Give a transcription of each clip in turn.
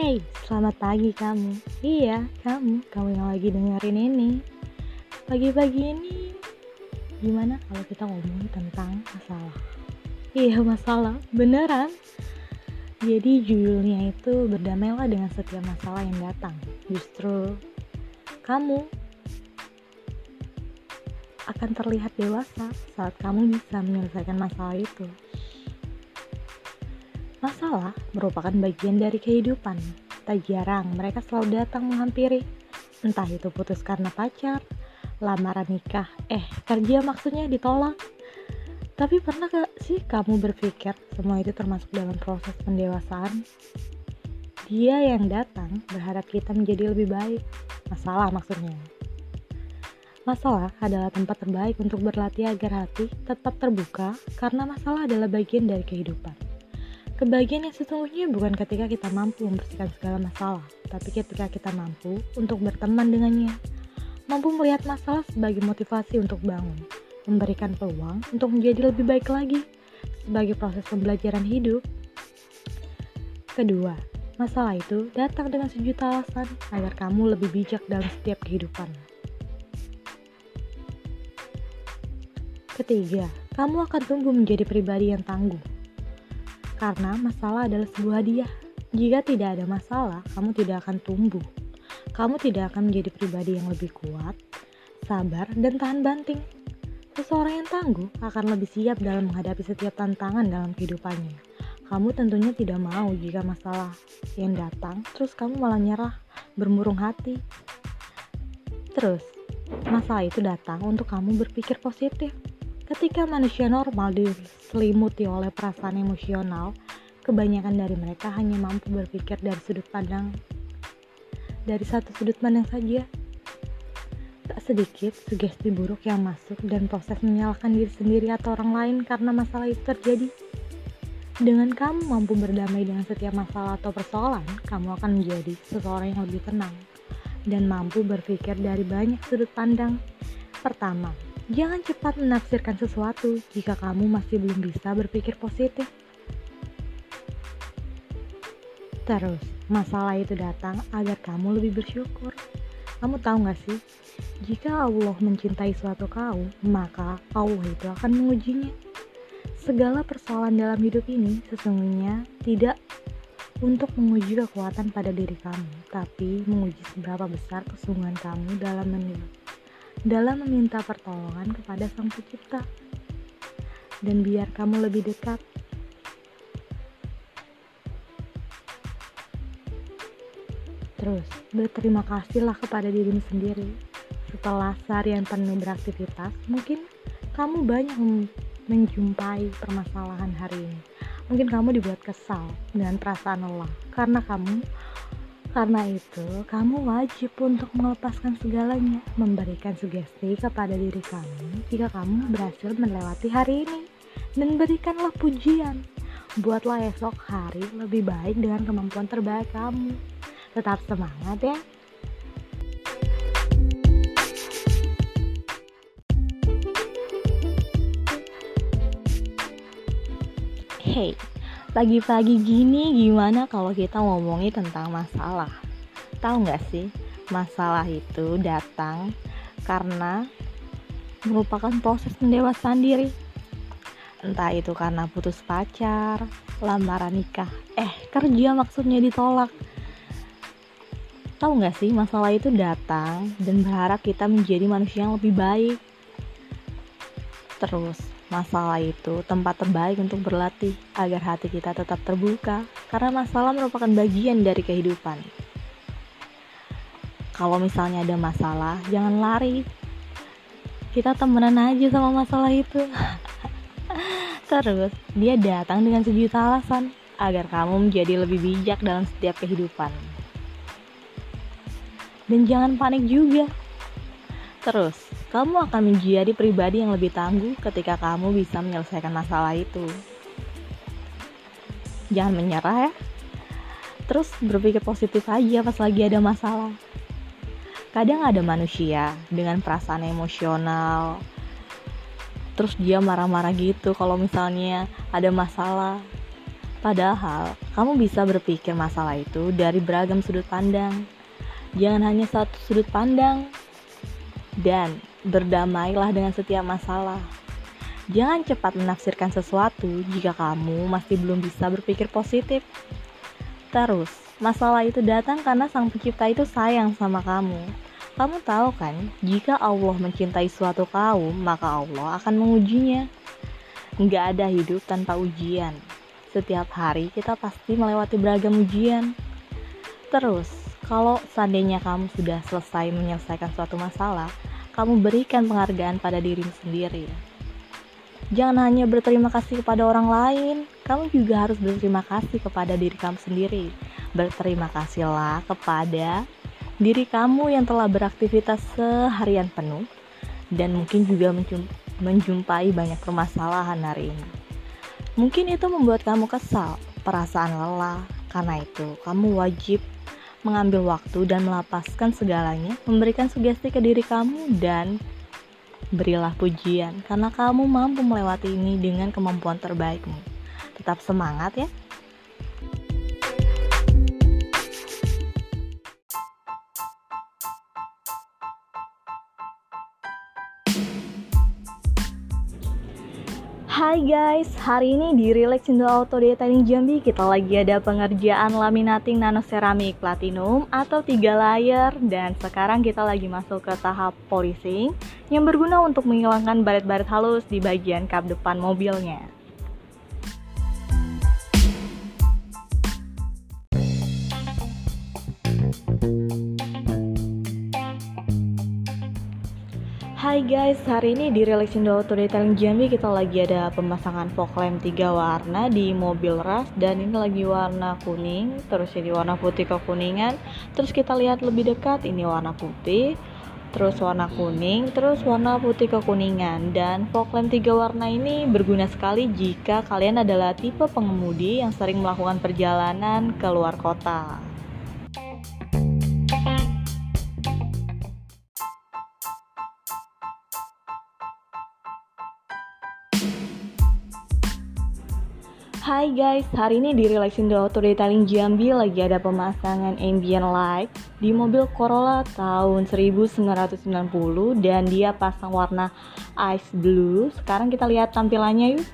Hey, selamat pagi kamu. Iya, kamu, kamu yang lagi dengerin ini. Pagi-pagi ini, gimana kalau kita ngomong tentang masalah? Iya, masalah, beneran. Jadi judulnya itu berdamailah dengan setiap masalah yang datang. Justru kamu akan terlihat dewasa saat kamu bisa menyelesaikan masalah itu. Masalah merupakan bagian dari kehidupan. Tak jarang mereka selalu datang menghampiri. Entah itu putus karena pacar, lamaran nikah, eh kerja maksudnya ditolak. Tapi pernah gak sih kamu berpikir semua itu termasuk dalam proses pendewasaan? Dia yang datang berharap kita menjadi lebih baik. Masalah maksudnya. Masalah adalah tempat terbaik untuk berlatih agar hati tetap terbuka karena masalah adalah bagian dari kehidupan. Kebahagiaan yang sesungguhnya bukan ketika kita mampu membersihkan segala masalah, tapi ketika kita mampu untuk berteman dengannya. Mampu melihat masalah sebagai motivasi untuk bangun, memberikan peluang untuk menjadi lebih baik lagi sebagai proses pembelajaran hidup. Kedua, masalah itu datang dengan sejuta alasan agar kamu lebih bijak dalam setiap kehidupan. Ketiga, kamu akan tumbuh menjadi pribadi yang tangguh karena masalah adalah sebuah hadiah. Jika tidak ada masalah, kamu tidak akan tumbuh. Kamu tidak akan menjadi pribadi yang lebih kuat, sabar, dan tahan banting. Seseorang yang tangguh akan lebih siap dalam menghadapi setiap tantangan dalam kehidupannya. Kamu tentunya tidak mau jika masalah yang datang, terus kamu malah nyerah, bermurung hati. Terus, masalah itu datang untuk kamu berpikir positif Ketika manusia normal diselimuti oleh perasaan emosional, kebanyakan dari mereka hanya mampu berpikir dari sudut pandang dari satu sudut pandang saja. Tak sedikit sugesti buruk yang masuk dan proses menyalahkan diri sendiri atau orang lain karena masalah itu terjadi. Dengan kamu mampu berdamai dengan setiap masalah atau persoalan, kamu akan menjadi seseorang yang lebih tenang dan mampu berpikir dari banyak sudut pandang. Pertama, Jangan cepat menafsirkan sesuatu jika kamu masih belum bisa berpikir positif. Terus, masalah itu datang agar kamu lebih bersyukur. Kamu tahu gak sih, jika Allah mencintai suatu kaum, maka Allah itu akan mengujinya. Segala persoalan dalam hidup ini sesungguhnya tidak untuk menguji kekuatan pada diri kamu, tapi menguji seberapa besar kesungguhan kamu dalam menilai dalam meminta pertolongan kepada Sang Pencipta. Dan biar kamu lebih dekat, terus berterima kasihlah kepada dirimu sendiri. Setelah seharian penuh beraktivitas, mungkin kamu banyak menjumpai permasalahan hari ini. Mungkin kamu dibuat kesal dengan perasaan lelah karena kamu karena itu, kamu wajib untuk melepaskan segalanya, memberikan sugesti kepada diri kamu jika kamu berhasil melewati hari ini. Dan berikanlah pujian. Buatlah esok hari lebih baik dengan kemampuan terbaik kamu. Tetap semangat ya. Hey, Pagi-pagi gini gimana kalau kita ngomongin tentang masalah? Tahu nggak sih, masalah itu datang karena merupakan proses pendewasaan diri. Entah itu karena putus pacar, lamaran nikah, eh kerja maksudnya ditolak. Tahu nggak sih, masalah itu datang dan berharap kita menjadi manusia yang lebih baik. Terus, Masalah itu tempat terbaik untuk berlatih agar hati kita tetap terbuka, karena masalah merupakan bagian dari kehidupan. Kalau misalnya ada masalah, jangan lari. Kita temenan aja sama masalah itu. Terus, dia datang dengan sejuta alasan agar kamu menjadi lebih bijak dalam setiap kehidupan. Dan jangan panik juga. Terus, kamu akan menjadi pribadi yang lebih tangguh ketika kamu bisa menyelesaikan masalah itu. Jangan menyerah ya. Terus berpikir positif aja pas lagi ada masalah. Kadang ada manusia dengan perasaan emosional, terus dia marah-marah gitu kalau misalnya ada masalah. Padahal, kamu bisa berpikir masalah itu dari beragam sudut pandang. Jangan hanya satu sudut pandang. Dan berdamailah dengan setiap masalah. Jangan cepat menafsirkan sesuatu jika kamu masih belum bisa berpikir positif. Terus, masalah itu datang karena Sang Pencipta itu sayang sama kamu. Kamu tahu kan, jika Allah mencintai suatu kaum, maka Allah akan mengujinya. Nggak ada hidup tanpa ujian. Setiap hari kita pasti melewati beragam ujian. Terus, kalau seandainya kamu sudah selesai menyelesaikan suatu masalah, kamu berikan penghargaan pada dirimu sendiri. Jangan hanya berterima kasih kepada orang lain, kamu juga harus berterima kasih kepada diri kamu sendiri. Berterima kasihlah kepada diri kamu yang telah beraktivitas seharian penuh dan mungkin juga menjumpai banyak permasalahan hari ini. Mungkin itu membuat kamu kesal, perasaan lelah. Karena itu, kamu wajib mengambil waktu dan melepaskan segalanya, memberikan sugesti ke diri kamu dan Berilah pujian karena kamu mampu melewati ini dengan kemampuan terbaikmu. Tetap semangat ya. Hai guys, hari ini di Relax Indo Auto Detailing Jambi kita lagi ada pengerjaan laminating nano ceramic platinum atau tiga layer dan sekarang kita lagi masuk ke tahap polishing yang berguna untuk menghilangkan baret-baret halus di bagian kap depan mobilnya. Hai guys, hari ini di Relaxindo Auto Detailing Jambi kita lagi ada pemasangan fog lamp 3 warna di mobil ras dan ini lagi warna kuning, terus ini warna putih kekuningan. Terus kita lihat lebih dekat, ini warna putih, terus warna kuning, terus warna putih kekuningan. Dan fog lamp 3 warna ini berguna sekali jika kalian adalah tipe pengemudi yang sering melakukan perjalanan ke luar kota. Hai guys, hari ini di Relaxing the Auto Detailing Jambi lagi ada pemasangan ambient light di mobil Corolla tahun 1990 dan dia pasang warna ice blue. Sekarang kita lihat tampilannya yuk.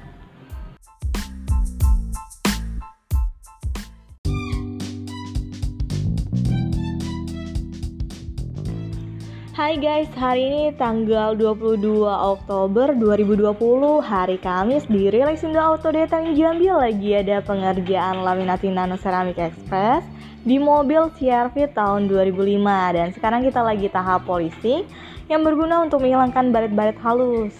Hai guys, hari ini tanggal 22 Oktober 2020 Hari Kamis di Relaxindo Auto Detailing Jambi lagi ada pengerjaan laminating nano ceramic express di mobil CRV tahun 2005 dan sekarang kita lagi tahap polisi yang berguna untuk menghilangkan baret-baret halus.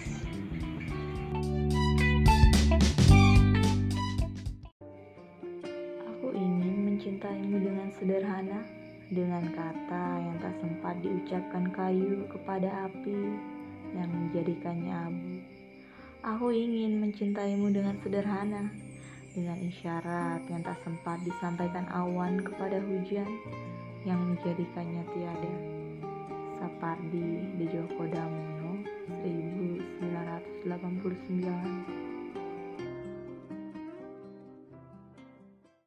Aku ingin mencintaimu dengan sederhana dengan kata yang tak sempat diucapkan kayu kepada api yang menjadikannya abu. Aku ingin mencintaimu dengan sederhana, dengan isyarat yang tak sempat disampaikan awan kepada hujan yang menjadikannya tiada. Sapardi Djoko Damono 1989